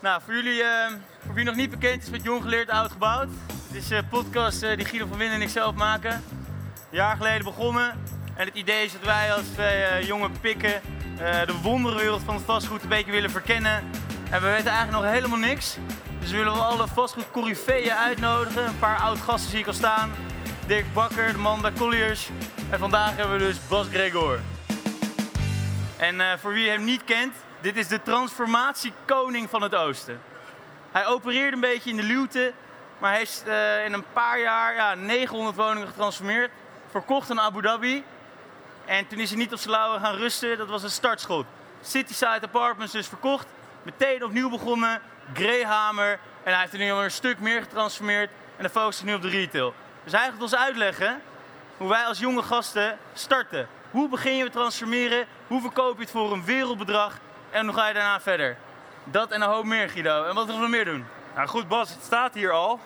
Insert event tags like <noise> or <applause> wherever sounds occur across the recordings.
Nou, voor jullie, eh, voor wie nog niet bekend is met Jong Geleerd Oud Gebouwd. Het is een podcast eh, die Guido van Winnen en ik zelf maken. Een jaar geleden begonnen. En het idee is dat wij als twee eh, jonge pikken eh, de wonderenwereld van het vastgoed een beetje willen verkennen. En we weten eigenlijk nog helemaal niks. Dus we willen wel alle vastgoed corifeeën uitnodigen. Een paar oud gasten zie ik al staan. Dirk Bakker, de man bij Colliers. En vandaag hebben we dus Bas Gregor. En eh, voor wie hem niet kent, dit is de transformatiekoning van het Oosten. Hij opereerde een beetje in de luwte, maar heeft eh, in een paar jaar ja, 900 woningen getransformeerd. Verkocht aan Abu Dhabi. En toen is hij niet op zijn lauwen gaan rusten, dat was een startschot. Cityside Apartments dus verkocht, meteen opnieuw begonnen, Greyhamer. En hij heeft er nu alweer een stuk meer getransformeerd en dan focust hij nu op de retail. Dus hij gaat ons uitleggen hoe wij als jonge gasten starten. Hoe begin je met transformeren? Hoe verkoop je het voor een wereldbedrag? En hoe ga je daarna verder? Dat en een hoop meer, Guido. En wat gaan we meer doen? Nou goed Bas, het staat hier al.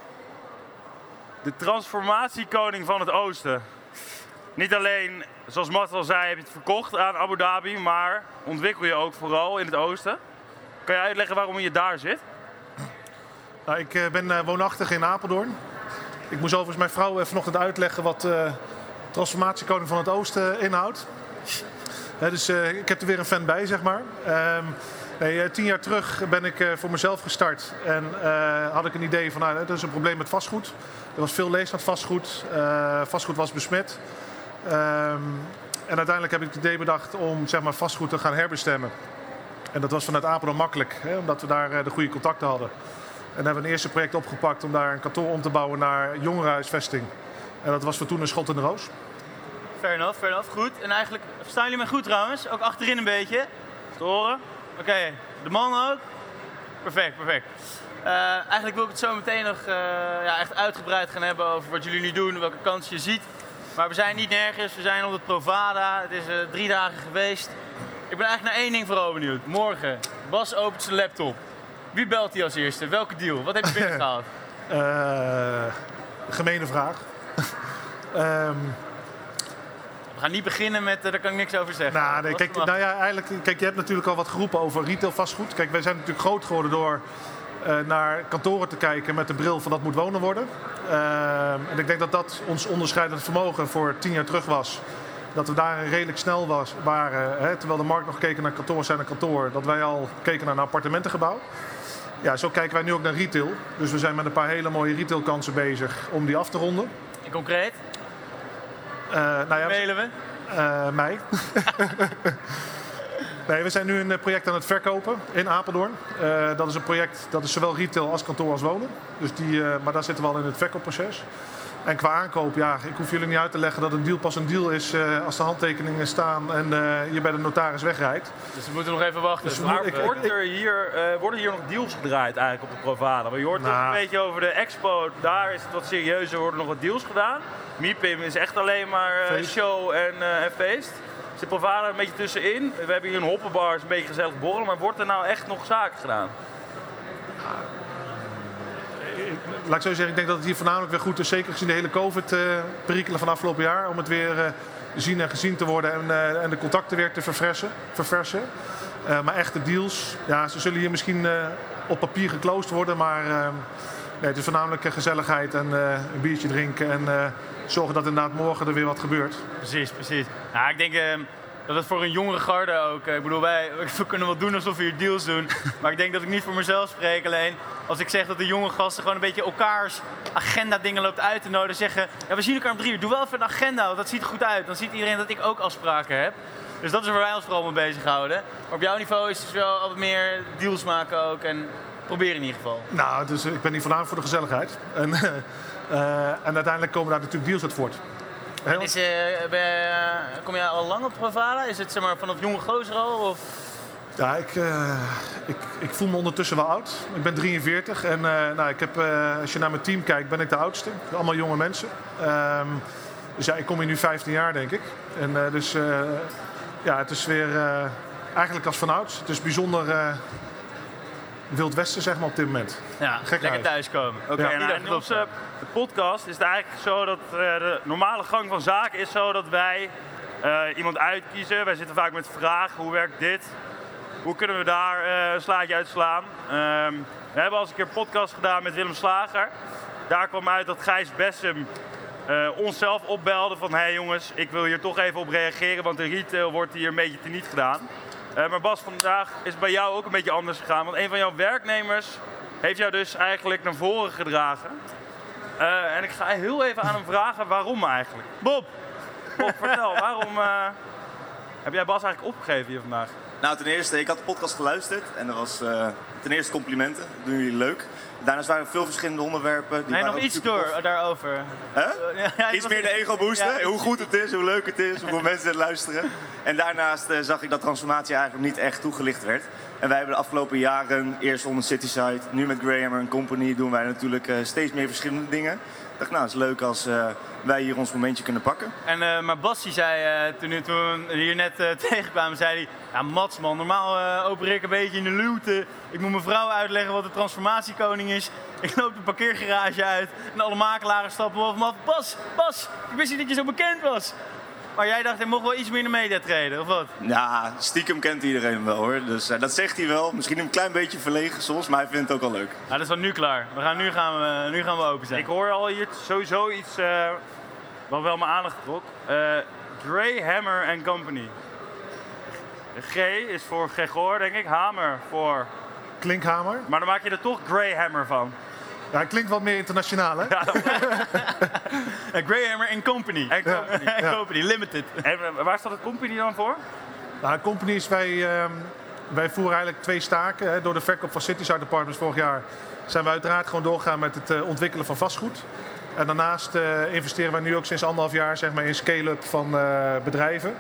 De transformatiekoning van het oosten. Niet alleen, zoals Mart al zei, heb je het verkocht aan Abu Dhabi, maar ontwikkel je ook vooral in het oosten. Kan je uitleggen waarom je daar zit? Nou, ik eh, ben eh, woonachtig in Apeldoorn. Ik moest overigens mijn vrouw vanochtend uitleggen wat eh transformatiekoning van het Oosten inhoudt. Dus eh, ik heb er weer een fan bij, zeg maar. Ehm, nee, eh, tien jaar terug ben ik eh, voor mezelf gestart en had ik een idee van, nou, dat is een probleem met vastgoed. Er was veel lees aan vastgoed. Vastgoed was besmet. Ehm, en uiteindelijk heb ik het idee bedacht om zeg maar, vastgoed te gaan herbestemmen. En dat was vanuit Apeldoorn makkelijk, hè, omdat we daar de goede contacten hadden. En dan hebben we een eerste project opgepakt om daar een kantoor om te bouwen naar jongerenhuisvesting. En dat was voor toen een schot in de roos. Fair enough, fair enough. Goed. En eigenlijk, verstaan jullie mij goed trouwens? Ook achterin een beetje. Te horen? Oké, de man ook? Perfect, perfect. Eh, eigenlijk wil ik het zo meteen nog eh, ja, echt uitgebreid gaan hebben over wat jullie nu doen, welke kansen je ziet. Maar we zijn niet nergens, we zijn op het Provada. Het is eh, drie dagen geweest. Ik ben eigenlijk naar één ding vooral benieuwd. Morgen, Bas opent zijn laptop. Wie belt hij als eerste? Welke deal? Wat heb je binnengehaald? <laughs> Eh gemene vraag. We <laughs> gaan niet beginnen met, eh, daar kan ik niks over zeggen. nou, nee, kijk, nou ja, eigenlijk, kijk, je hebt natuurlijk al wat geroepen over retail vastgoed. Kijk, wij zijn natuurlijk groot geworden door eh, naar kantoren te kijken met de bril van dat moet wonen worden. Ehm, en ik denk dat dat ons onderscheidend vermogen voor tien jaar terug was. Dat we daar redelijk snel was, waren, hè, terwijl de markt nog keken naar kantoor zijn naar kantoor, dat wij al keken naar een appartementengebouw. Ja, zo kijken wij nu ook naar retail. Dus we zijn met een paar hele mooie retailkansen bezig om die af te ronden. In concreet, nou ja, mailen we. eh, mij. <laughs> nee, we zijn nu een eh, project aan het verkopen in Apeldoorn. Eh, dat is een project dat is zowel retail als kantoor als wonen. Dus die, eh, maar daar zitten we al in het verkoopproces. En qua aankoop, ja, ik hoef jullie niet uit te leggen dat een deal pas een deal is eh, als de handtekeningen staan en eh, je bij de notaris wegrijdt. Dus we moeten nog even wachten. Dus we Maar Ik- wordt er hier, eh, worden hier nog deals gedraaid eigenlijk op de Provada? Want je hoort Nou. een beetje over de expo, daar is het wat serieuzer, worden nog wat deals gedaan. MIPIM is echt alleen maar eh, show en, eh, en feest. Zit Provada een beetje tussenin? We hebben hier een hoppenbar, is een beetje gezellig borrelen, maar wordt er nou echt nog zaken gedaan? Laat ik zo zeggen, ik denk dat het hier voornamelijk weer goed is. Zeker gezien de hele COVID-perikelen van afgelopen jaar. Om het weer eh, zien en gezien te worden en, eh, en de contacten weer te verfressen, verversen. Eh, maar echte deals, ja, ze zullen hier misschien op papier geclosed worden. Maar nee, het is voornamelijk gezelligheid en een biertje drinken. En zorgen dat inderdaad morgen er weer wat gebeurt. Precies, precies. Nou, ik denk eh, dat het voor een jongere garde ook. ik bedoel, wij <laughs> we kunnen wel doen alsof we hier deals doen. maar ik denk dat ik niet voor mezelf spreek. Alleen als ik zeg dat de jonge gasten gewoon een beetje elkaars agenda dingen loopt uit te nodigen. Zeggen, ja, we zien elkaar om drie uur. Doe wel even een agenda, want dat ziet er goed uit. Dan ziet iedereen dat ik ook afspraken heb. Dus dat is waar wij ons vooral mee bezighouden. Maar op jouw niveau is het dus wel wat meer deals maken ook. En proberen in ieder geval. Nou, dus ik ben hier voornamelijk voor de gezelligheid. En, <laughs> eh, en uiteindelijk komen daar natuurlijk deals uit voort. Heel- Is, eh, ben eh, kom jij al lang op Provada? Is het zeg maar, vanaf jonge gozer al? Of? Ja, ik, eh, ik, ik voel me ondertussen wel oud. Ik ben 43 en eh, nou, ik heb, eh, als je naar mijn team kijkt, ben ik de oudste. Allemaal jonge mensen. Ehm, dus ja, ik kom hier nu 15 jaar, denk ik. En eh, dus eh, ja, het is weer eh, eigenlijk als vanouds. Het is bijzonder eh, Wild Westen, zeg maar, op dit moment. Ja, Gek lekker uit. thuiskomen. Oké, Ja, nou, ieder in onze podcast is het eigenlijk zo dat eh, de normale gang van zaken is zo dat wij eh, iemand uitkiezen. Wij zitten vaak met vragen, hoe werkt dit? Hoe kunnen we daar eh, een slaatje uit slaan? Ehm, we hebben al eens een keer een podcast gedaan met Willem Slager. Daar kwam uit dat Gijs Bessem eh, onszelf opbelde van... hé hey jongens, ik wil hier toch even op reageren, want de retail wordt hier een beetje teniet gedaan. Eh, maar Bas, vandaag is het bij jou ook een beetje anders gegaan. Want een van jouw werknemers heeft jou dus eigenlijk naar voren gedragen. En ik ga heel even aan hem vragen waarom eigenlijk. Bob, Bob, vertel, waarom heb jij Bas eigenlijk opgegeven hier vandaag? Nou, ten eerste, ik had de podcast geluisterd en dat was eh, ten eerste complimenten. Dat doen jullie leuk. Daarnaast waren er veel verschillende onderwerpen. Die nee, nog iets door tof. daarover. <laughs> Ja, Iets meer de ego boosten, Ja. hoe goed het is, hoe leuk het is, hoeveel <laughs> mensen het luisteren. En daarnaast eh, zag ik dat transformatie eigenlijk niet echt toegelicht werd. En wij hebben de afgelopen jaren, eerst onder Cityside, nu met Graham en Company, doen wij natuurlijk eh, steeds meer verschillende dingen. Nou, het is leuk als eh, wij hier ons momentje kunnen pakken. En, eh, maar Bas die zei, eh, toen, toen we hier net <laughs> tegenkwamen, zei hij... Ja, Mats man, normaal opereer ik een beetje in de luwte. Ik moet mijn vrouw uitleggen wat de transformatiekoning is. Ik loop de parkeergarage uit en alle makelaren stappen me af. Bas, Bas, ik wist niet dat je zo bekend was. Maar jij dacht, hij mocht wel iets meer in de media treden, of wat? Ja, stiekem kent iedereen wel hoor. Dus eh, dat zegt hij wel. Misschien een klein beetje verlegen soms, maar hij vindt het ook wel leuk. Nou, dat is dan nu klaar. We gaan, nu, gaan we, nu gaan we open zijn. Ik hoor al hier sowieso iets eh, wat wel mijn aandacht trok. Eh Grey Hammer and Company. G is voor Gregor, denk ik. Hamer voor... Klinkhamer. Maar dan maak je er toch Grey Hammer van. Ja, het klinkt wat meer internationaal, hè? <laughs> Greyhammer and Company. En Company. En Company, limited. En eh, waar staat het company dan voor? Nou, companies, wij, ehm, wij voeren eigenlijk twee staken. Hè. Door de verkoop van Cityside Apartments vorig jaar zijn we uiteraard gewoon doorgegaan met het eh, ontwikkelen van vastgoed. En daarnaast eh, investeren wij nu ook sinds anderhalf jaar zeg maar, in scale-up van eh, bedrijven.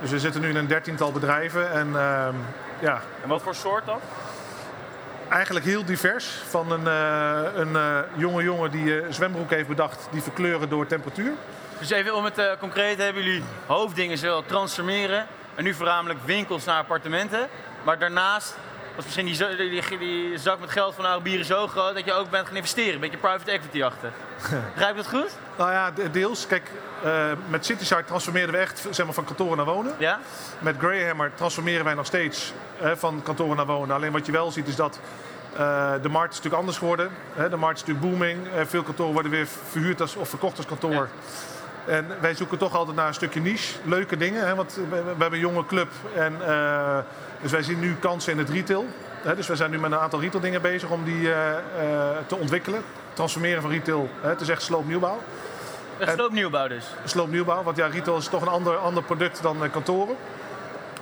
Dus we zitten nu in een dertiental bedrijven. En ehm, ja, En wat voor soort dan? Eigenlijk heel divers. Van een, eh, een eh, jonge jongen die eh, zwembroek heeft bedacht, die verkleuren door temperatuur. Dus even om het concreet hebben, jullie hoofddingen zullen transformeren. En nu voornamelijk winkels naar appartementen. Maar daarnaast was misschien die, die, die, zak met geld van Arabieren zo groot dat je ook bent gaan investeren. Een beetje private equity achter. <laughs> Begrijp ik dat goed? Nou ja, de- deels. Kijk, eh, met Cityside transformeerden we echt zeg maar, van kantoren naar wonen. Ja? Met Greyhammer transformeren wij nog steeds van kantoren naar wonen. Alleen wat je wel ziet is dat eh, de markt is natuurlijk anders geworden. Hè, de markt is natuurlijk booming. Eh, veel kantoren worden weer verhuurd als, of verkocht als kantoor. En wij zoeken toch altijd naar een stukje niche. Leuke dingen, hè, want we, we hebben een jonge club. En, eh, dus wij zien nu kansen in het retail. Hè, dus wij zijn nu met een aantal retail dingen bezig om die eh, eh, te ontwikkelen. Transformeren van retail. Hè, het is echt sloopnieuwbouw. Een sloopnieuwbouw dus. Sloopnieuwbouw, want ja, retail is toch een ander, ander product dan kantoren.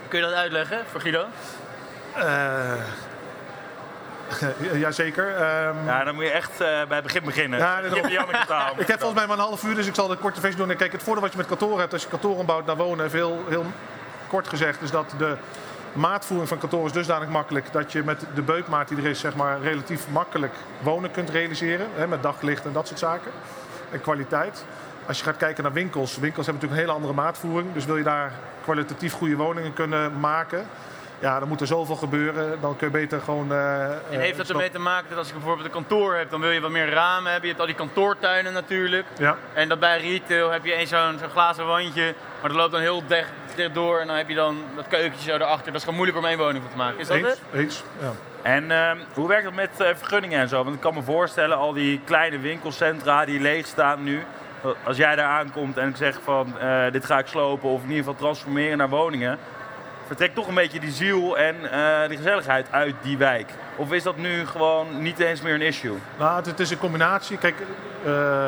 Kun je dat uitleggen voor Guido? Eh, Jazeker. Ehm, Ja, dan moet je echt eh, bij het begin beginnen. Ja, Janneke taal. Ik heb volgens mij maar een half uur, dus ik zal de korte versie doen. En kijk, het voordeel wat je met kantoren hebt als je kantoren bouwt naar wonen, heel, heel kort gezegd, is dat de maatvoering van kantoren is dusdanig makkelijk dat je met de beukmaat die er is, zeg maar, relatief makkelijk wonen kunt realiseren. Hè, met daglicht en dat soort zaken. En kwaliteit. Als je gaat kijken naar winkels, winkels hebben natuurlijk een hele andere maatvoering. Dus wil je daar kwalitatief goede woningen kunnen maken, ja, dan moet er zoveel gebeuren. Dan kun je beter gewoon. eh, En eh, heeft dat stap- ermee te maken dat als ik bijvoorbeeld een kantoor heb, dan wil je wat meer ramen hebben. Je hebt al die kantoortuinen natuurlijk. Ja. En dat bij retail heb je eens zo'n zo'n glazen wandje, maar dat loopt dan heel dicht, dicht door. En dan heb je dan dat keukentje zo erachter. Dat is gewoon moeilijk om één woning van te maken. Is dat Eens, het? eens, ja. En ehm, hoe werkt het met eh, vergunningen en zo? Want ik kan me voorstellen, al die kleine winkelcentra die leeg staan nu. Als jij daar aankomt en ik zeg van eh, dit ga ik slopen of in ieder geval transformeren naar woningen. Vertrekt toch een beetje die ziel en eh die gezelligheid uit die wijk. Of is dat nu gewoon niet eens meer een issue? Nou, het, het is een combinatie. Kijk, eh,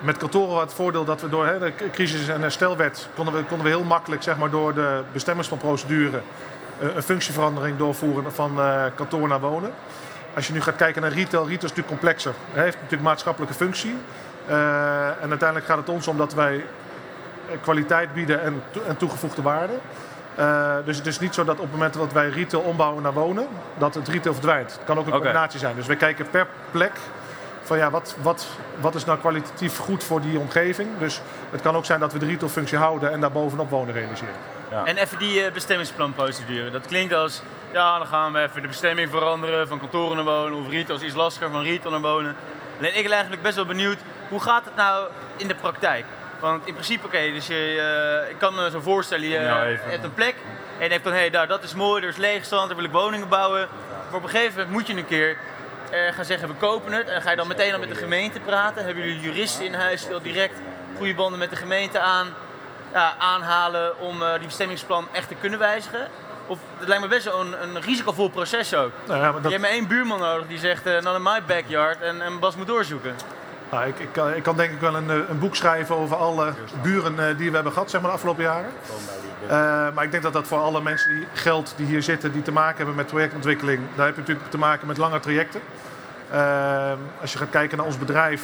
met kantoren had het voordeel dat we door hè, de crisis- en herstelwet konden we, konden we heel makkelijk zeg maar, door de bestemmingsplanprocedure eh, een functieverandering doorvoeren van kantoor naar wonen. Als je nu gaat kijken naar retail, retail is natuurlijk complexer. Hij heeft natuurlijk maatschappelijke functie. En uiteindelijk gaat het ons om dat wij kwaliteit bieden en, en toegevoegde waarde. Eh, dus het is niet zo dat op het moment dat wij retail ombouwen naar wonen, dat het retail verdwijnt. Het kan ook een combinatie zijn. Dus wij kijken per plek van ja, wat, wat, wat is nou kwalitatief goed voor die omgeving. Dus het kan ook zijn dat we de retailfunctie houden en daar bovenop wonen realiseren. En even die eh, bestemmingsplanprocedure. Dat klinkt als, ja, dan gaan we even de bestemming veranderen van kantoren naar wonen. Of retail is iets lastiger van retail naar wonen. Alleen ik ben eigenlijk best wel benieuwd, hoe gaat het nou in de praktijk? Want in principe, oké, dus je, eh, ik kan me zo voorstellen, je hebt een plek En je denkt van, hé, hey, nou, dat is mooi, er is leegstand, daar wil ik woningen bouwen. Maar op een gegeven moment moet je een keer eh, gaan zeggen, we kopen het. En ga je dan meteen al met de gemeente praten. Hebben jullie juristen in huis die al direct goede banden met de gemeente aan, ja, aanhalen om eh, die bestemmingsplan echt te kunnen wijzigen? Of het lijkt me best wel een, een risicovol proces ook. Nou ja, maar Je hebt maar één buurman nodig die zegt, eh not in my backyard, en, en Bas moet doorzoeken. Nou, ik, ik, kan, ik kan denk ik wel een, eh, een boek schrijven over alle buren eh, die we hebben gehad zeg maar, de afgelopen jaren. Eh, maar ik denk dat dat voor alle mensen die geld die hier zitten, die te maken hebben met projectontwikkeling, daar heb je natuurlijk te maken met lange trajecten. Als je gaat kijken naar ons bedrijf,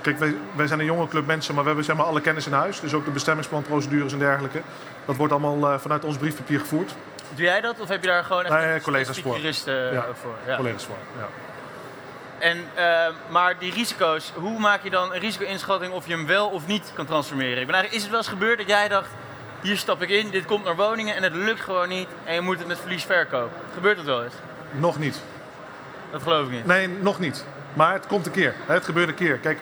kijk, wij, wij zijn een jonge club mensen, maar we hebben zeg maar, alle kennis in huis. Dus ook de bestemmingsplanprocedures en dergelijke. Dat wordt allemaal vanuit ons briefpapier gevoerd. Doe jij dat of heb je daar gewoon echt Nee, een collega's voor. juristen Ja, ook voor? Ja. Collega's voor. Ja. En, eh, maar die risico's, hoe maak je dan een risico-inschatting of je hem wel of niet kan transformeren? Ik ben eigenlijk, is het wel eens gebeurd dat jij dacht, hier stap ik in, dit komt naar woningen en het lukt gewoon niet en je moet het met verlies verkopen? Gebeurt dat wel eens? Nog niet. Dat geloof ik niet. Nee, nog niet. Maar het komt een keer. Het gebeurt een keer. Kijk,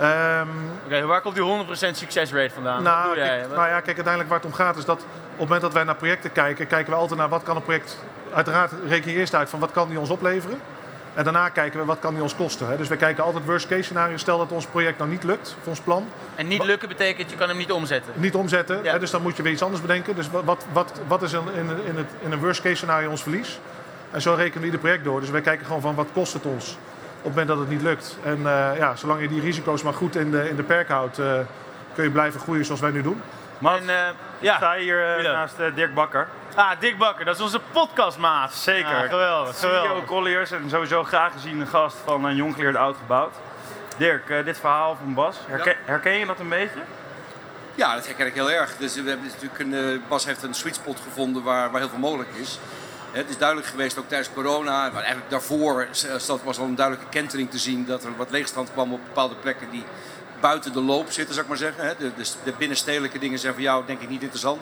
ehm, Oké, waar komt die 100% succesrate vandaan? Nou, kijk, nou ja, kijk, uiteindelijk waar het om gaat is dat op het moment dat wij naar projecten kijken, kijken we altijd naar wat kan een project. Uiteraard reken je eerst uit van wat kan die ons opleveren. En daarna kijken we wat kan die ons kosten. Hè. Dus we kijken altijd worst case scenario. Stel dat ons project nou niet lukt, of ons plan, En niet lukken betekent, je kan hem niet omzetten. niet omzetten. Ja. Hè, dus dan moet je weer iets anders bedenken. Dus wat, wat, wat, is in, in, in, het, in een worst case scenario ons verlies? En zo rekenen we ieder project door. Dus wij kijken gewoon van wat kost het ons op het moment dat het niet lukt. En eh, ja, zolang je die risico's maar goed in de, in de perk houdt, eh, kun je blijven groeien zoals wij nu doen. Mats, En, eh, ik ja. sta hier naast Dirk Bakker. Ah, Dick Bakker, dat is onze podcastmaat. Zeker. Ja, geweldig, CEO geweldig. Colliers en sowieso graag gezien een gast van een jong geleerd oud gebouwd. Dirk, eh, dit verhaal van Bas, herken, herken je dat een beetje? Ja, dat herken ik heel erg. Dus we hebben natuurlijk een, eh, Bas heeft een sweet spot gevonden waar, waar heel veel mogelijk is. Hè, Het is duidelijk geweest, ook tijdens corona, maar eigenlijk daarvoor eh, was al een duidelijke kentering te zien dat er wat leegstand kwam op bepaalde plekken die buiten de loop zitten, zou ik maar zeggen. hè. De, de, de binnenstedelijke dingen zijn voor jou denk ik niet interessant.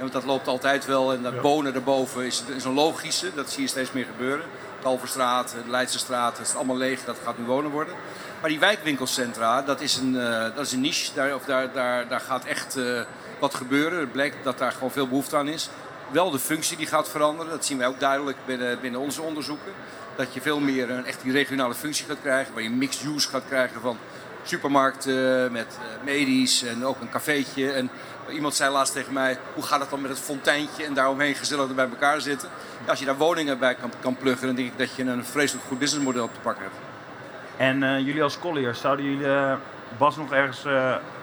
Want dat loopt altijd wel en dat Ja. wonen daarboven is, is een logische, dat zie je steeds meer gebeuren. Kalverstraat, de Leidse straat, dat is allemaal leeg, dat gaat nu wonen worden. Maar die wijkwinkelcentra, dat is een, eh, dat is een niche, daar, of daar, daar, daar gaat echt eh, wat gebeuren. Het blijkt dat daar gewoon veel behoefte aan is. Wel de functie die gaat veranderen, dat zien wij ook duidelijk binnen, binnen onze onderzoeken. Dat je veel meer een echt die regionale functie gaat krijgen, waar je mixed use gaat krijgen van supermarkten met eh, medisch en ook een cafeetje. En iemand zei laatst tegen mij, hoe gaat het dan met het fonteintje en daaromheen gezellig bij elkaar zitten. Ja, als je daar woningen bij kan, kan pluggen, dan denk ik dat je een vreselijk goed businessmodel op te pakken hebt. En eh, jullie als Colliers, zouden jullie eh, Bas nog ergens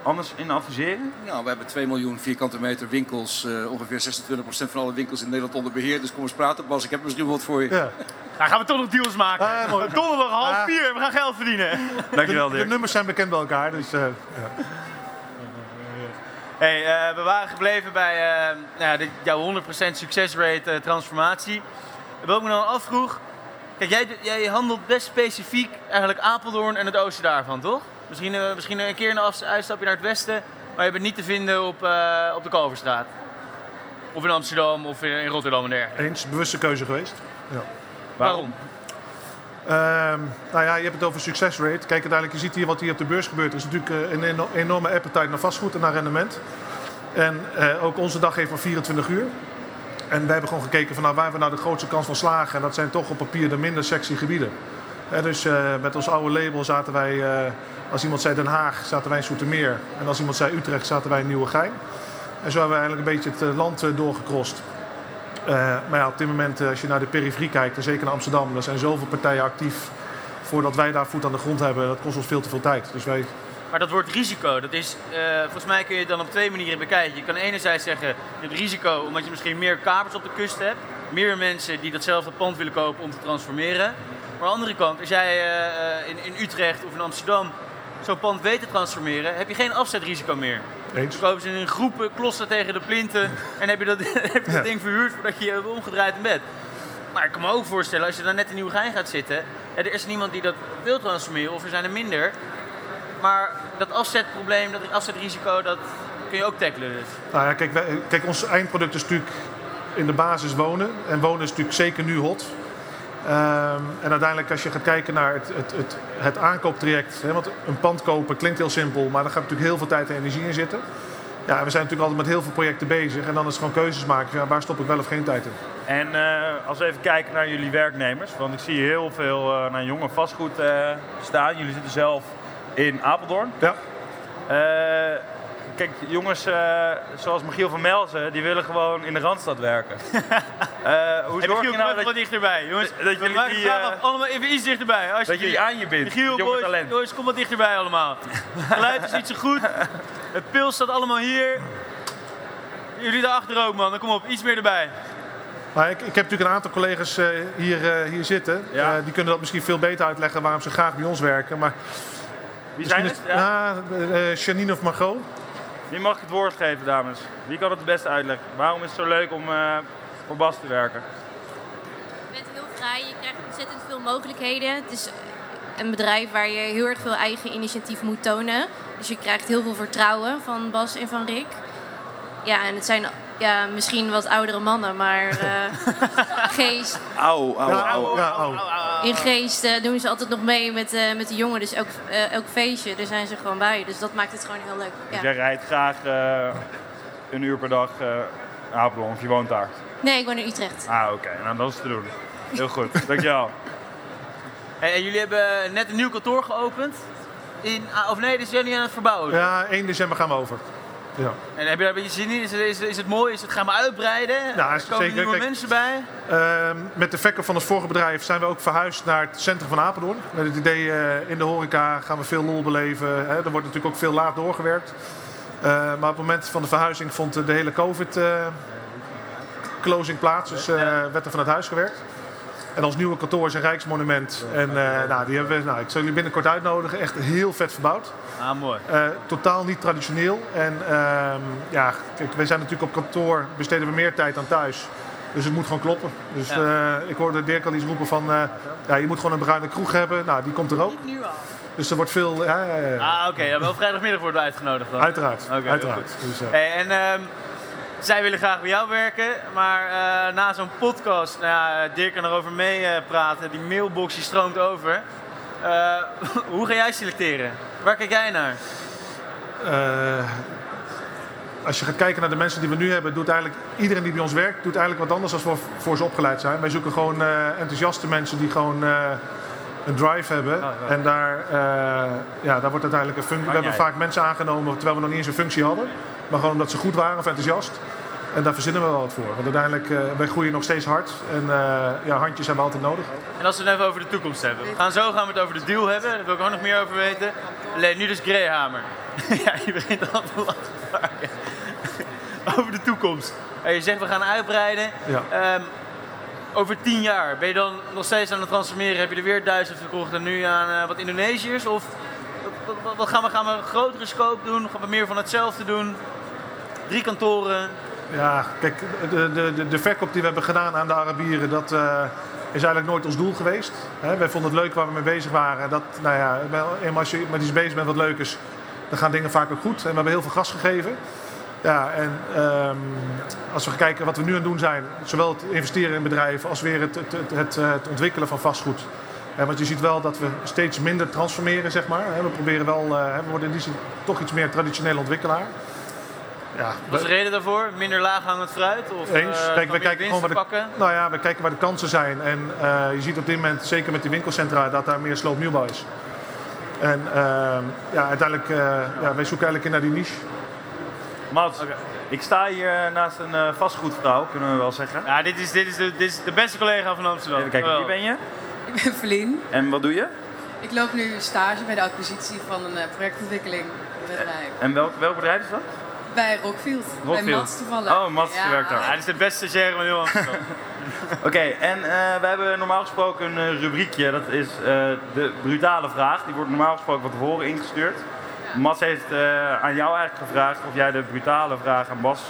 anders in adviseren? Nou, we hebben 2 miljoen vierkante meter winkels, eh, ongeveer 26% van alle winkels in Nederland onder beheer. Dus kom eens praten Bas, ik heb misschien wat voor je. Ja. <laughs> Nou, gaan we toch nog deals maken? Mooi. Donderdag half Ah. vier, we gaan geld verdienen. Dankjewel De Dirk. nummers zijn bekend bij elkaar. Dus, eh, ja. Hey, eh, we waren gebleven bij nou, de, jouw 100% succesrate transformatie. Wat ik me dan afvroeg, kijk, jij, jij handelt best specifiek eigenlijk Apeldoorn en het oosten daarvan, toch? Misschien, eh, misschien een keer een uitstapje naar het westen, maar je bent niet te vinden op, eh, op de Kalverstraat. Of in Amsterdam of in, in Rotterdam en dergelijke. Eens, bewuste keuze geweest. Ja. Waarom? Ehm, nou ja, je hebt het over succesrate. Kijk, uiteindelijk, je ziet hier wat hier op de beurs gebeurt. Er is natuurlijk eh, een eno- enorme appetite naar vastgoed en naar rendement. En eh, ook onze dag heeft maar 24 uur. En wij hebben gewoon gekeken van nou, waar we nou de grootste kans van slagen. En dat zijn toch op papier de minder sexy gebieden. Dus eh, met ons oude label zaten wij, als iemand zei Den Haag, zaten wij in Soetermeer. En als iemand zei Utrecht, zaten wij in Nieuwegein. En zo hebben we eigenlijk een beetje het land doorgekrost. Eh, maar ja, op dit moment, eh, als je naar de periferie kijkt, en zeker naar Amsterdam, er zijn zoveel partijen actief. Voordat wij daar voet aan de grond hebben, dat kost ons veel te veel tijd. Dus wij, Maar dat woord risico, dat is, eh, volgens mij kun je het dan op twee manieren bekijken. Je kan enerzijds zeggen, je hebt risico omdat je misschien meer kapers op de kust hebt. Meer mensen die datzelfde pand willen kopen om te transformeren. Maar aan de andere kant, als jij in, in Utrecht of in Amsterdam zo'n pand weet te transformeren, heb je geen afzetrisico meer. Eens. Dan ze in groepen, klossen tegen de plinten en heb je dat, <laughs> heb je dat ding verhuurd voordat je je hebt omgedraaid in bed. Maar ik kan me ook voorstellen, als je dan net in Nieuwegein gaat zitten, er is niemand die dat wil transformeren of er zijn er minder. Maar dat afzetprobleem, dat afzetrisico, dat kun je ook tackelen dus. Nou ja, kijk, wij- kijk, ons eindproduct is natuurlijk in de basis wonen. En wonen is natuurlijk zeker nu hot. Ehm, en uiteindelijk als je gaat kijken naar het, het, het, het aankooptraject. Hè, want een pand kopen klinkt heel simpel, maar daar gaat natuurlijk heel veel tijd en energie in zitten. Ja, we zijn natuurlijk altijd met heel veel projecten bezig. En dan is het gewoon keuzes maken. Ja, waar stop ik wel of geen tijd in? En eh, als we even kijken naar jullie werknemers, want ik zie heel veel uh, naar jonge vastgoed uh, staan. Jullie zitten zelf in Apeldoorn. Ja. Kijk, jongens zoals Michiel van Melzen, die willen gewoon in de Randstad werken. <laughs> hoe zorg je nou dat... wat dichterbij, jongens. Dat jullie die, allemaal even iets dichterbij. Als dat jullie aan je bent, Michiel, boys, talent. Jongens, kom wat dichterbij allemaal. <laughs> Het geluid is niet zo goed. Het pil staat allemaal hier. Jullie daarachter ook, man. Dan kom op, iets meer erbij. Maar ik, ik, heb natuurlijk een aantal collega's uh, hier, uh, hier zitten. Ja. Uh, die kunnen dat misschien veel beter uitleggen waarom ze graag bij ons werken. Maar Wie zijn het? Ja. Janine of Margot. Wie mag ik het woord geven, dames? Wie kan het het beste uitleggen? Waarom is het zo leuk om voor Bas te werken? Je bent heel vrij, je krijgt ontzettend veel mogelijkheden. Het is een bedrijf waar je heel erg veel eigen initiatief moet tonen. Dus je krijgt heel veel vertrouwen van Bas en van Rick. Ja, en het zijn ja, misschien wat oudere mannen, maar uh, <laughs> geest. Au, au, au, ja, au. In geest uh, doen ze altijd nog mee met, uh, met de jongen. Dus elk, elk feestje, daar zijn ze gewoon bij. Dus dat maakt het gewoon heel leuk. Ja. Dus jij rijdt graag een uur per dag naar Apeldoorn of je woont daar? Nee, ik woon in Utrecht. Ah, oké. Okay. Nou, dat is te doen. Heel goed. Dankjewel. <laughs> En, en jullie hebben net een nieuw kantoor geopend. In, of nee, dus jullie aan het verbouwen? Ja, 1 december gaan we over. Ja. En heb je daar een beetje zin in? Is het, is, is het mooi? Is het gaan we uitbreiden? Ja, er komen zeker. nieuwe Kijk, mensen bij? Uh, met de verkoop van het vorige bedrijf zijn we ook verhuisd naar het centrum van Apeldoorn. Met het idee uh, in de horeca gaan we veel lol beleven. Hè. Er wordt natuurlijk ook veel laat doorgewerkt. Uh, maar op het moment van de verhuizing vond de hele COVID closing plaats. Dus werd er van het huis gewerkt. En ons nieuwe kantoor is een Rijksmonument. En uh, nou, die hebben we, nou, ik zal jullie binnenkort uitnodigen. Echt heel vet verbouwd. Ah, mooi. Uh, totaal niet traditioneel. En uh, ja, kijk, wij zijn natuurlijk op kantoor, besteden we meer tijd dan thuis. Dus het moet gewoon kloppen. Dus ja. ik hoorde Dirk al iets roepen van, ja, je moet gewoon een bruine kroeg hebben. Nou, die komt er ook. Nu al. Dus er wordt veel... Ja, ja, ja. Ah, oké. Okay. Ja, wel vrijdagmiddag worden we uitgenodigd dan. Uiteraard. Okay, uiteraard. Dus, hey, en um, zij willen graag bij jou werken, maar uh, na zo'n podcast, nou ja, Dirk kan erover mee uh, praten, die mailbox die stroomt over. <laughs> Hoe ga jij selecteren? Waar kijk jij naar? als je gaat kijken naar de mensen die we nu hebben, doet eigenlijk iedereen die bij ons werkt, doet eigenlijk wat anders dan voor, voor ze opgeleid zijn. Wij zoeken gewoon enthousiaste mensen die gewoon een drive hebben. Oh, ja. En daar, ja, daar wordt uiteindelijk een functie. We hebben vaak mensen aangenomen terwijl we nog niet eens een functie hadden. Maar gewoon omdat ze goed waren of enthousiast. En daar verzinnen we wel wat voor. Want uiteindelijk, uh, wij groeien nog steeds hard. En uh, ja, handjes hebben we altijd nodig. En als we het even over de toekomst hebben. We gaan zo gaan we het over de deal hebben. Daar wil ik ook nog meer over weten. Alleen nu dus Greyhamer. <laughs> ja, je begint al te lachen. over de toekomst. Je zegt we gaan uitbreiden. Ja. Um, over tien jaar, ben je dan nog steeds aan het transformeren? Heb je er weer duizend verkocht en nu aan uh, wat Indonesiërs? Of wat, gaan, we, gaan we een grotere scope doen? Gaan we meer van hetzelfde doen? Drie kantoren? Ja, kijk, de, de, de verkoop die we hebben gedaan aan de Arabieren, dat uh, is eigenlijk nooit ons doel geweest. Hè, wij vonden het leuk waar we mee bezig waren. Dat, nou ja, als je met iets bezig bent wat leuk is, dan gaan dingen vaak ook goed. En we hebben heel veel gas gegeven. Ja, en um, als we kijken wat we nu aan het doen zijn, zowel het investeren in bedrijven als weer het, het, het, het ontwikkelen van vastgoed. Want je ziet wel dat we steeds minder transformeren, zeg maar. We proberen wel, uh, we worden in die zin toch iets meer traditioneel ontwikkelaar. Ja, Wat is de reden daarvoor? Minder laaghangend fruit? Of, Eens. Uh, Kijk, wij kijken gewoon waar de, pakken? nou ja, we kijken waar de kansen zijn. En uh, je ziet op dit moment, zeker met die winkelcentra, dat daar meer sloopnieuwbouw is. En uh, ja, uiteindelijk, ja, wij zoeken eigenlijk in naar die niche. Mats, okay. ik sta hier naast een vastgoedvrouw, kunnen we wel zeggen. Ja, dit is, dit is, de, dit is de beste collega van Amsterdam. Even kijken, wie ben je? Ik ben Verlien. En wat doe je? Ik loop nu stage bij de acquisitie van een uh, projectontwikkeling bedrijf. En welk, welk bedrijf is dat? Bij Rockfield. Rockfield. Bij Mats toevallig. Oh, Mats ja. werkt daar. Ja, dit is de beste stagiaire van heel Amsterdam. <laughs> <laughs> Oké, okay, en uh, we hebben normaal gesproken een rubriekje. Dat is uh, de brutale vraag. Die wordt normaal gesproken van tevoren ingestuurd. Ja. Mats heeft aan jou eigenlijk gevraagd of jij de brutale vraag aan Bas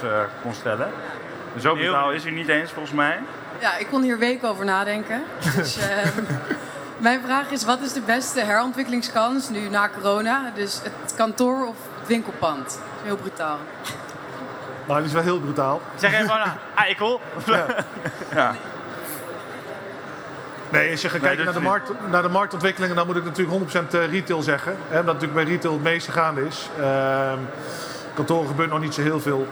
kon stellen. Zo brutaal is hij niet eens volgens mij. Ja, ik kon hier weken over nadenken. Dus, <laughs> mijn vraag is, wat is de beste herontwikkelingskans nu na corona? Dus het kantoor of het winkelpand? Heel brutaal. Nou, die is wel heel brutaal. Zeg even gewoon, <laughs> eikel. Ja. ja. Nee, als je gaat kijken naar, de markt, naar de marktontwikkelingen, dan moet ik natuurlijk 100% retail zeggen. Hè, omdat natuurlijk bij retail het meeste gaande is. Uh, kantoren gebeurt nog niet zo heel veel.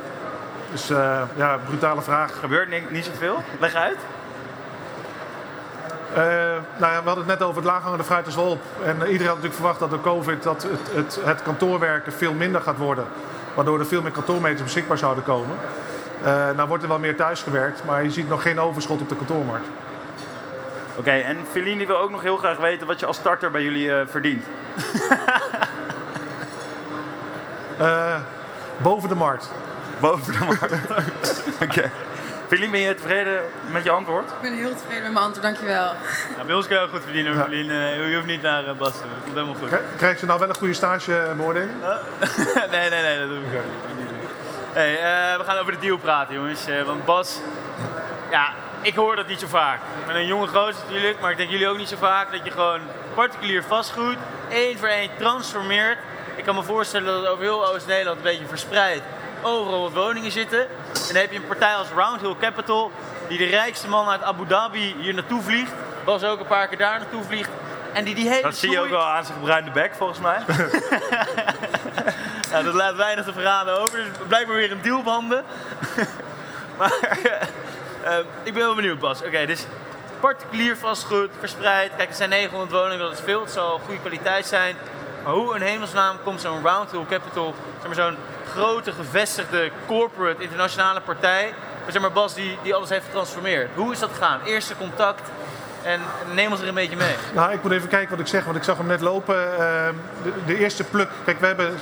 Dus eh, ja, brutale vraag. Gebeurt niet, niet zoveel? Leg uit. Eh, nou ja, we hadden het net over het laaghangende fruit is wel op. En eh, iedereen had natuurlijk verwacht dat door COVID dat het, het, het kantoorwerken veel minder gaat worden. Waardoor er veel meer kantoormeters beschikbaar zouden komen. Eh nou wordt er wel meer thuisgewerkt, maar je ziet nog geen overschot op de kantoormarkt. Oké, en Feline wil ook nog heel graag weten wat je als starter bij jullie eh, verdient. <laughs> Eh, boven de markt. Boven de markt. <laughs> Oké. Feline, ben je tevreden met je antwoord? Ik ben heel tevreden met mijn antwoord, dankjewel. Ja, bij ons kun je ook goed verdienen, Ja. Eh, je hoeft niet naar Bas te Dat komt helemaal goed. Krijg- Krijgen ze nou wel een goede stagebeoordeling? <laughs> nee, nee, nee, dat doe ik ook niet. Hey, eh, we gaan over de deal praten, jongens. Eh, want Bas, ja, ik hoor dat niet zo vaak. Ben een jonge gozer natuurlijk, maar ik denk jullie ook niet zo vaak. Dat je gewoon particulier vastgoed één voor één transformeert. Ik kan me voorstellen dat het over heel Oost-Nederland een beetje verspreid overal wat woningen zitten. En dan heb je een partij als Roundhill Capital, die de rijkste man uit Abu Dhabi hier naartoe vliegt. Bas ook een paar keer daar naartoe vliegt. En die die hele Dat zie je ook wel aan zijn gebruinde bek, volgens mij. <laughs> Ja, dat laat weinig te verraden over. Dus blijkbaar weer een deal handen. <laughs> <laughs> maar eh, ik ben wel benieuwd, Bas. Oké, dus particulier vastgoed, verspreid. Kijk, er zijn 900 woningen, dat is veel. Het zal goede kwaliteit zijn. Maar hoe in hemelsnaam komt zo'n Roundhill Capital, zeg maar zo'n grote gevestigde corporate internationale partij, zeg maar Bas, die, die alles heeft getransformeerd. Hoe is dat gegaan? Eerste contact en neem ons er een beetje mee. Nou, ik moet even kijken wat ik zeg, want ik zag hem net lopen. Ehm, de, de eerste pluk. Kijk, we hebben,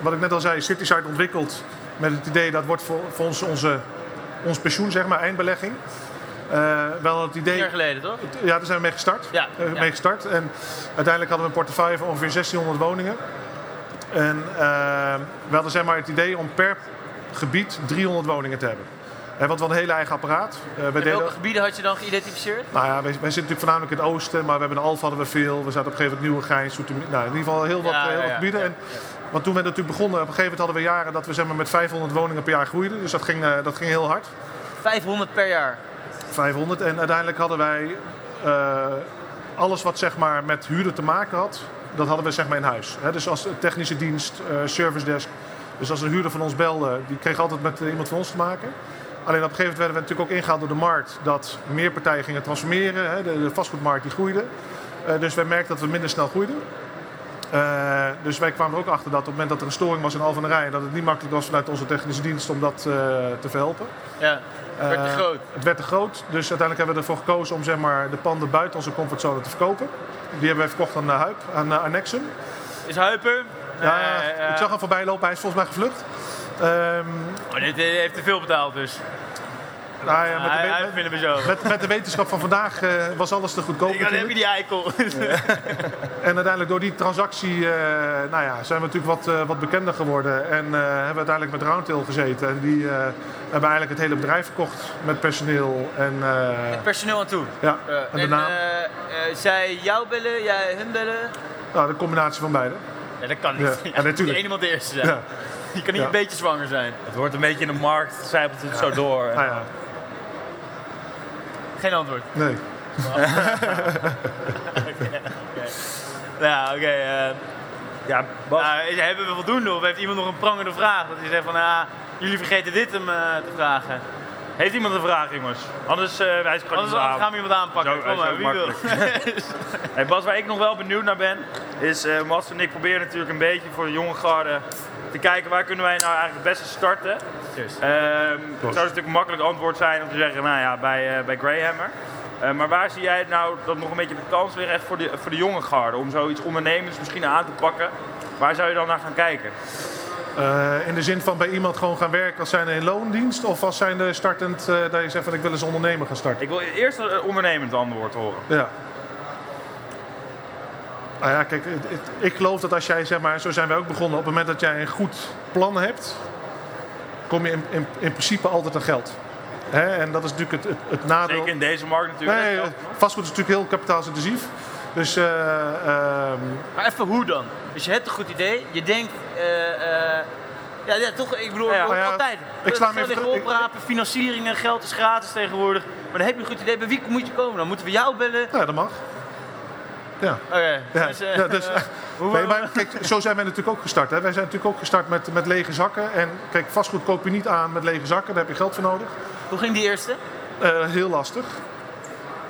wat ik net al zei, Cityside ontwikkeld met het idee dat wordt voor, voor ons onze, ons pensioen, zeg maar, eindbelegging. Eh, wel het Een idee. jaar geleden, toch? Ja, daar zijn we mee gestart. Ja, Eh, ja. mee gestart. En uiteindelijk hadden we een portefeuille van ongeveer 1600 woningen. En eh, we hadden zeg maar het idee om per gebied 300 woningen te hebben. En wat wel een hele eigen apparaat. We deden- welke gebieden had je dan geïdentificeerd? nou ja, wij, wij zitten natuurlijk voornamelijk in het oosten, maar we hebben de Alfa hadden we veel. We zaten op een gegeven moment Nieuwegein, Zoetermeer. Nou, in ieder geval heel wat, Ja, heel wat gebieden. En, want toen we natuurlijk begonnen, op een gegeven moment hadden we jaren dat we zeg maar, met 500 woningen per jaar groeiden. Dus dat ging, eh, dat ging heel hard. 500 per jaar. 500. En uiteindelijk hadden wij eh, alles wat zeg maar, met huurder te maken had, dat hadden we zeg maar, in huis. Dus als technische dienst, eh service desk. Dus als een huurder van ons belde, die kreeg altijd met iemand van ons te maken. Alleen op een gegeven moment werden we natuurlijk ook ingehaald door de markt dat meer partijen gingen transformeren. De, de vastgoedmarkt die groeide. Dus wij merkten dat we minder snel groeiden. Eh, dus wij kwamen er ook achter dat op het moment dat er een storing was in Al van der Rij, dat het niet makkelijk was vanuit onze technische dienst om dat eh, te verhelpen. Ja, het werd te Eh, groot. Het werd te groot, dus uiteindelijk hebben we ervoor gekozen om zeg maar, de panden buiten onze comfortzone te verkopen. Die hebben wij verkocht aan Huip, aan Annexum. Is Huiper? Ja, ik zag hem voorbij lopen, hij is volgens mij gevlucht. Ehm, Oh, dit heeft te veel betaald dus. Nou ja, met, hij, de, hij zo. met, met de wetenschap van vandaag eh, was alles te goedkoop Ik dan heb je die eikel. En uiteindelijk door die transactie eh, nou ja, zijn we natuurlijk wat, eh, wat bekender geworden. En eh, hebben we uiteindelijk met Roundtail gezeten. En die eh, hebben eigenlijk het hele bedrijf verkocht met personeel. En, eh, Personeel aan toe. ja, en de en naam. eh, eh, zij jou bellen, jij hun bellen? nou, de combinatie van beide. Ja, dat kan niet. Ja, <laughs> ja, natuurlijk. Je iemand de eerste zijn. Ja. Je kan niet Ja. een beetje zwanger zijn. Het wordt een beetje in de markt, zijpelt het zo door. Ja, Geen antwoord. nee. <laughs> Ja, oké. eh, Ja, Bas, nou, hebben we voldoende of heeft iemand nog een prangende vraag? Dat hij zegt van, ah, jullie vergeten dit hem eh, te vragen. Heeft iemand een vraag, jongens? Anders uh, wij gewoon Anders, gaan we iemand aanpakken. Zo, Kom maar, wie wil? <laughs> Hey Bas, waar ik nog wel benieuwd naar ben, is eh Mats en ik proberen natuurlijk een beetje voor de jonge garde te kijken waar kunnen wij nou eigenlijk het beste starten. Juist. Ehm, het zou natuurlijk een makkelijk antwoord zijn om te zeggen, nou ja, bij, eh bij Greyhammer. Eh, maar waar zie jij nou dat nog een beetje de kans liggen echt voor de, voor de jonge garde om zoiets ondernemends misschien aan te pakken? Waar zou je dan naar gaan kijken? Eh, in de zin van bij iemand gewoon gaan werken als zijn in loondienst? Of als zijn de startend eh, dat je zegt van ik wil als ondernemer gaan starten? Ik wil eerst een ondernemend antwoord horen. Ja. Nou ja, kijk, het- het- ik geloof dat als jij, zeg maar, zo zijn wij ook begonnen, op het moment dat jij een goed plan hebt, kom je in, in, in principe altijd aan geld. Hè? En dat is natuurlijk het, het, het nadeel. Zeker in deze markt natuurlijk. Nee, eh, vastgoed is natuurlijk heel kapitaalsintensief. Dus eh, ehm, Maar even hoe dan? Dus je hebt een goed idee, je denkt, eh, eh, ja, ja, toch, ik bedoel, Ja, ja, altijd. ik sla hem even oprapen, financieringen, geld is gratis tegenwoordig. Maar dan heb je een goed idee, bij wie moet je komen dan? Moeten we jou bellen? ja, dat mag. Ja. Oké, Ja, dus, eh, ja, dus, <laughs> Nee, maar kijk, zo zijn wij natuurlijk ook gestart. Hè. Wij zijn natuurlijk ook gestart met, met lege zakken. En kijk, vastgoed koop je niet aan met lege zakken. Daar heb je geld voor nodig. Hoe ging die eerste? Eh, heel lastig.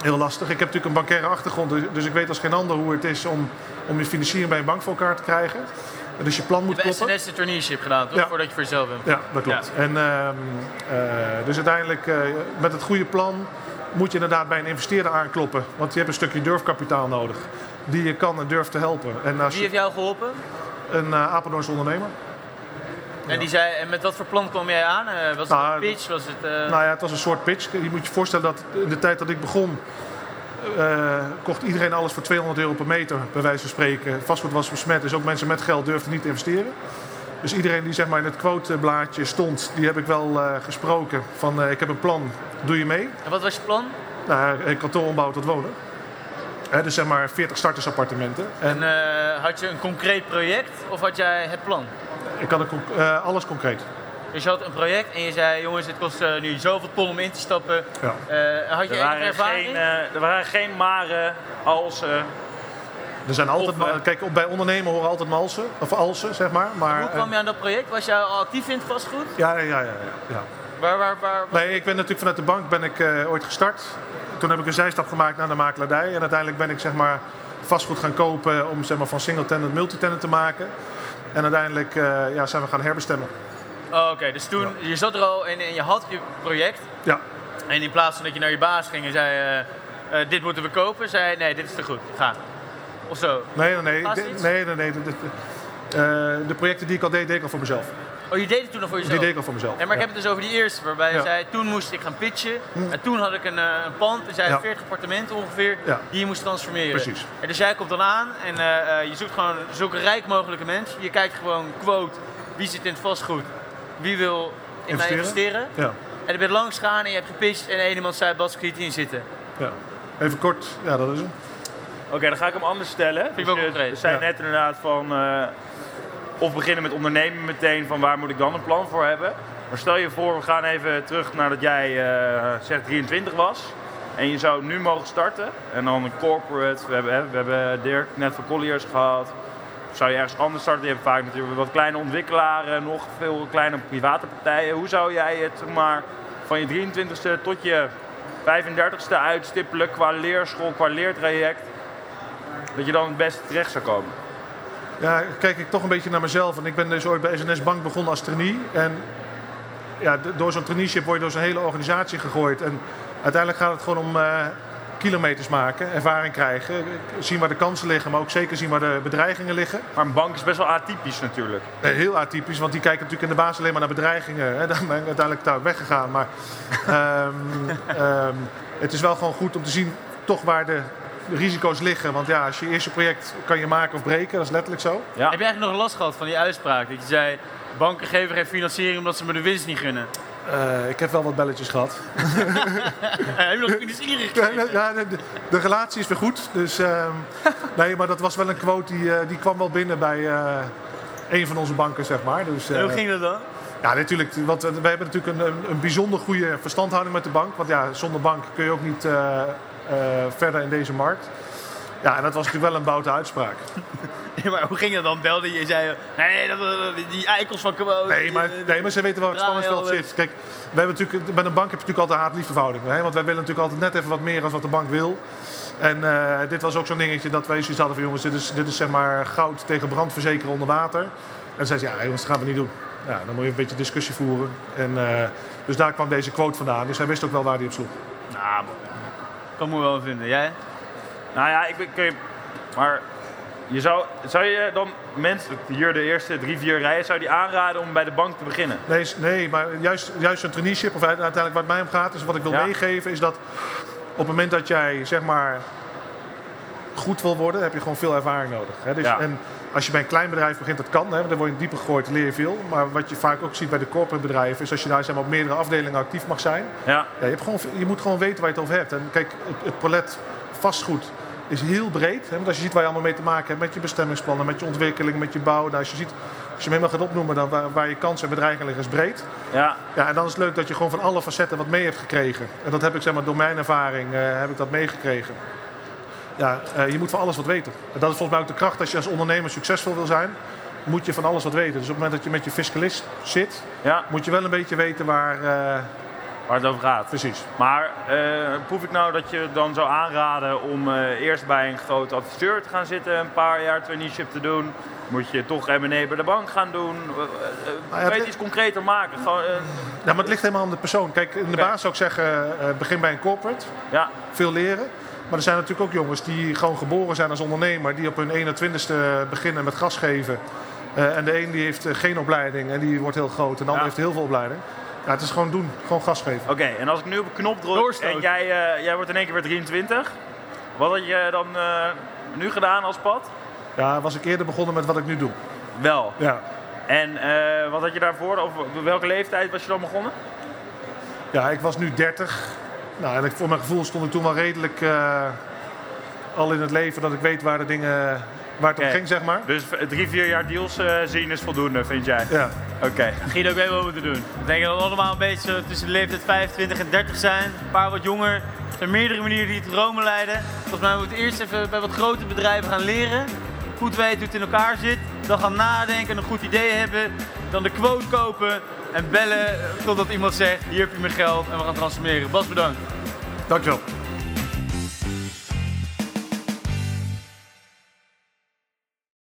Heel lastig. Ik heb natuurlijk een bankaire achtergrond, dus- dus ik weet als geen ander hoe het is om, om je financiering bij een bank voor elkaar te krijgen. Dus je plan Je moet hebt kloppen. SNS de traineeship gedaan, toch? Ja. Voordat je voor jezelf bent. Ja, dat klopt. En, ehm, eh, dus uiteindelijk, eh, met het goede plan, moet je inderdaad bij een investeerder aankloppen. Want je hebt een stukje durfkapitaal nodig. Die je kan en durft te helpen. En als Wie je, heeft jou geholpen? een uh, Apeldoorns ondernemer. En, die zei, en met wat voor plan kwam jij aan? Was het Nou, een pitch? Was het, eh, Nou ja, het was een soort pitch. Je moet je voorstellen dat in de tijd dat ik begon, eh, kocht iedereen alles voor 200 euro per meter, bij wijze van spreken. Vastgoed was besmet, dus ook mensen met geld durfden niet te investeren. Dus iedereen die zeg maar, in het quoteblaadje stond, die heb ik wel eh, gesproken. Van eh, ik heb een plan, doe je mee? En wat was je plan? Nou, ombouwen tot wonen. Hè, dus zeg maar 40 startersappartementen. En En had je een concreet project of had jij het plan? ik had een alles concreet. Dus je had een project en je zei, jongens, het kost eh, nu zoveel ton om in te stappen. Ja. Eh, had je Er waren, ervaring? geen, eh, er waren geen maren, alsen. Er zijn altijd, Of, kijk, bij ondernemen horen altijd malsen, of alsen, zeg maar. maar Hoe kwam je aan dat project? Was jij al actief in het vastgoed? ja, ja, ja, ja, ja. Waar, waar, waar? Nee, ik ben natuurlijk vanuit de bank ben ik, eh, ooit gestart. Toen heb ik een zijstap gemaakt naar de makelaardij. En uiteindelijk ben ik zeg maar, vastgoed gaan kopen om zeg maar, van single tenant multi-tenant te maken. En uiteindelijk eh, ja, zijn we gaan herbestemmen. Oh, Oké, dus toen, je zat er al en, en je had je project. Ja, En in plaats van dat je naar je baas ging en zei, eh, eh, dit moeten we kopen, zei nee, dit is te goed, ga. Of zo. nee, nee, nee. De- nee, nee, nee. De, de- eh, de projecten die ik al deed, deed ik al voor mezelf. Oh, je deed het toen nog voor Die jezelf? deed ik al voor mezelf. En maar ik heb het dus over die eerste, waarbij je Ja. zei, toen moest ik gaan pitchen. En toen had ik een, een pand, er zijn Ja. 40 appartementen ongeveer, die je moest transformeren. Precies. En dus jij komt dan aan en je zoekt gewoon zulke rijk mogelijke mensen. Je kijkt gewoon, quote, wie zit in het vastgoed, wie wil in mij Investeren? investeren. Ja, En je bent langs gegaan en je hebt gepitcht en één iemand zei, Bas, kun je het in zitten? ja. Even kort, ja, dat is hem. Oké, dan ga ik hem anders stellen. ik Dus je- je zei Ja. net inderdaad van... eh, of beginnen met ondernemen meteen van waar moet ik dan een plan voor hebben. Maar stel je voor, we gaan even terug nadat jij eh zeg 23 was. En je zou nu mogen starten. En dan een corporate. We hebben, we hebben Dirk net van Colliers gehad. Zou je ergens anders starten? Je hebt vaak natuurlijk wat kleine ontwikkelaren, nog veel kleine private partijen. Hoe zou jij het maar, van je 23ste tot je 35ste uitstippelen qua leerschool, qua leertraject? Dat je dan het beste terecht zou komen. Ja, kijk ik toch een beetje naar mezelf. En ik ben dus ooit bij SNS Bank begonnen als trainee. En ja, door zo'n traineeship word je door zo'n hele organisatie gegooid. En uiteindelijk gaat het gewoon om eh, kilometers maken, ervaring krijgen. Zien waar de kansen liggen, maar ook zeker zien waar de bedreigingen liggen. Maar een bank is best wel atypisch natuurlijk. Eh, heel atypisch, want die kijken natuurlijk in de basis alleen maar naar bedreigingen. Hè. <laughs> Daar ben ik uiteindelijk daar weggegaan. Maar ehm, <laughs> ehm, het is wel gewoon goed om te zien toch waar de de risico's liggen. Want ja, als je eerste project kan je maken of breken, dat is letterlijk zo. Ja. Heb je eigenlijk nog last gehad van die uitspraak? Dat je zei, banken geven geen financiering omdat ze me de winst niet gunnen. Eh, ik heb wel wat belletjes gehad. <laughs> Heb je nog gegeven? Ja, de, de, de relatie is weer goed. Dus, ehm, <laughs> nee, maar dat was wel een quote die, eh, die kwam wel binnen bij eh, een van onze banken, zeg maar. Dus, hoe ging dat dan? Ja, natuurlijk. Want we hebben natuurlijk een, een, een bijzonder goede verstandhouding met de bank. Want ja, zonder bank kun je ook niet verder in deze markt. Ja, en dat was natuurlijk wel een boute uitspraak. <laughs> Ja, maar hoe ging dat dan? Belde je en zei, nee, dat, dat- die, eikels van Quote. Nee, maar, nee, maar ze weten wel waar het spanningsveld zit. Kijk, we hebben natuurlijk, bij een bank heb je natuurlijk altijd een haat-liefde verhouding. Hè? Want wij willen natuurlijk altijd net even wat meer dan wat de bank wil. En eh, dit was ook zo'n dingetje dat wij zoiets hadden van jongens, dit is, dit is zeg maar goud tegen brandverzekeren onder water. En zei ze, ja jongens, dat gaan we niet doen. Ja, dan moet je een beetje discussie voeren. En, eh, dus daar kwam deze quote vandaan. Dus hij wist ook wel waar hij op sloeg. Nou, kan me wel vinden. Jij? Nou ja, ik kun je, maar je zou, zou je dan mensen, hier de eerste drie, vier rijen, zou je die aanraden om bij de bank te beginnen? Nee, nee maar juist, juist een traineeship, of uiteindelijk waar het mij om gaat, is wat ik wil Ja. meegeven, is dat op het moment dat jij zeg maar goed wil worden, heb je gewoon veel ervaring nodig. Hè? Dus, Ja. En als je bij een klein bedrijf begint, dat kan, hè? want dan word je dieper gegooid, leer je veel. Maar wat je vaak ook ziet bij de corporate bedrijven, is als je daar zeg maar, op meerdere afdelingen actief mag zijn, Ja. ja, je, hebt gewoon, je moet gewoon weten waar je het over hebt. En kijk, het, het palet vastgoed is heel breed. Hè? Want als je ziet waar je allemaal mee te maken hebt met je bestemmingsplannen, met je ontwikkeling, met je bouw. Nou, als je ziet, als je hem helemaal gaat opnoemen, dan waar, waar je kansen en bedreigingen liggen, is breed. Ja, Ja, en dan is het leuk dat je gewoon van alle facetten wat mee hebt gekregen. En dat heb ik zeg maar door mijn ervaring eh, heb ik dat meegekregen. ja, eh, je moet van alles wat weten. En dat is volgens mij ook de kracht als je als ondernemer succesvol wil zijn. Moet je van alles wat weten. Dus op het moment dat je met je fiscalist zit, Ja, moet je wel een beetje weten waar. eh, waar het over gaat. precies. Maar eh, proef ik nou dat je dan zou aanraden om eh, eerst bij een grote adviseur te gaan zitten, een paar jaar traineeship te doen? Moet je toch M&A bij de bank gaan doen? Nou kan je het het- iets concreter maken? Gewoon, eh, Ja, maar het ligt helemaal aan de persoon. Kijk, in de baas zou ik zeggen, eh, begin bij een corporate. ja, Veel leren. Maar er zijn natuurlijk ook jongens die gewoon geboren zijn als ondernemer. Die op hun 21ste beginnen met gas geven. Eh, en de een die heeft eh, geen opleiding en die wordt heel groot. En de ander Ja. heeft heel veel opleiding. Ja, het is gewoon doen. Gewoon gas geven. oké. En als ik nu op een knop druk en jij, eh, jij wordt in één keer weer 23, wat had je dan eh, nu gedaan als pad? Ja, was ik eerder begonnen met wat ik nu doe. Wel. Ja, En eh, wat had je daarvoor? Of welke leeftijd was je dan begonnen? ja ik was nu 30. Nou, en ik, voor mijn gevoel stond ik toen wel redelijk eh, al in het leven dat ik weet waar de dingen waar het om ging, zeg maar. Dus drie, vier jaar deals eh, zien is voldoende, vind jij? Ja. Oké. Guido, ik weet wat we moeten doen. Ik denk dat we allemaal een beetje tussen de leeftijd 25 en 30 zijn. Een paar wat jonger. Er zijn meerdere manieren die het Rome leiden. Volgens mij moeten we eerst even bij wat grote bedrijven gaan leren. Goed weten hoe het in elkaar zit. Dan gaan nadenken, een goed idee hebben. Dan de quote kopen en bellen totdat iemand zegt, hier heb je mijn geld en we gaan transformeren. Bas, bedankt. Dankjewel.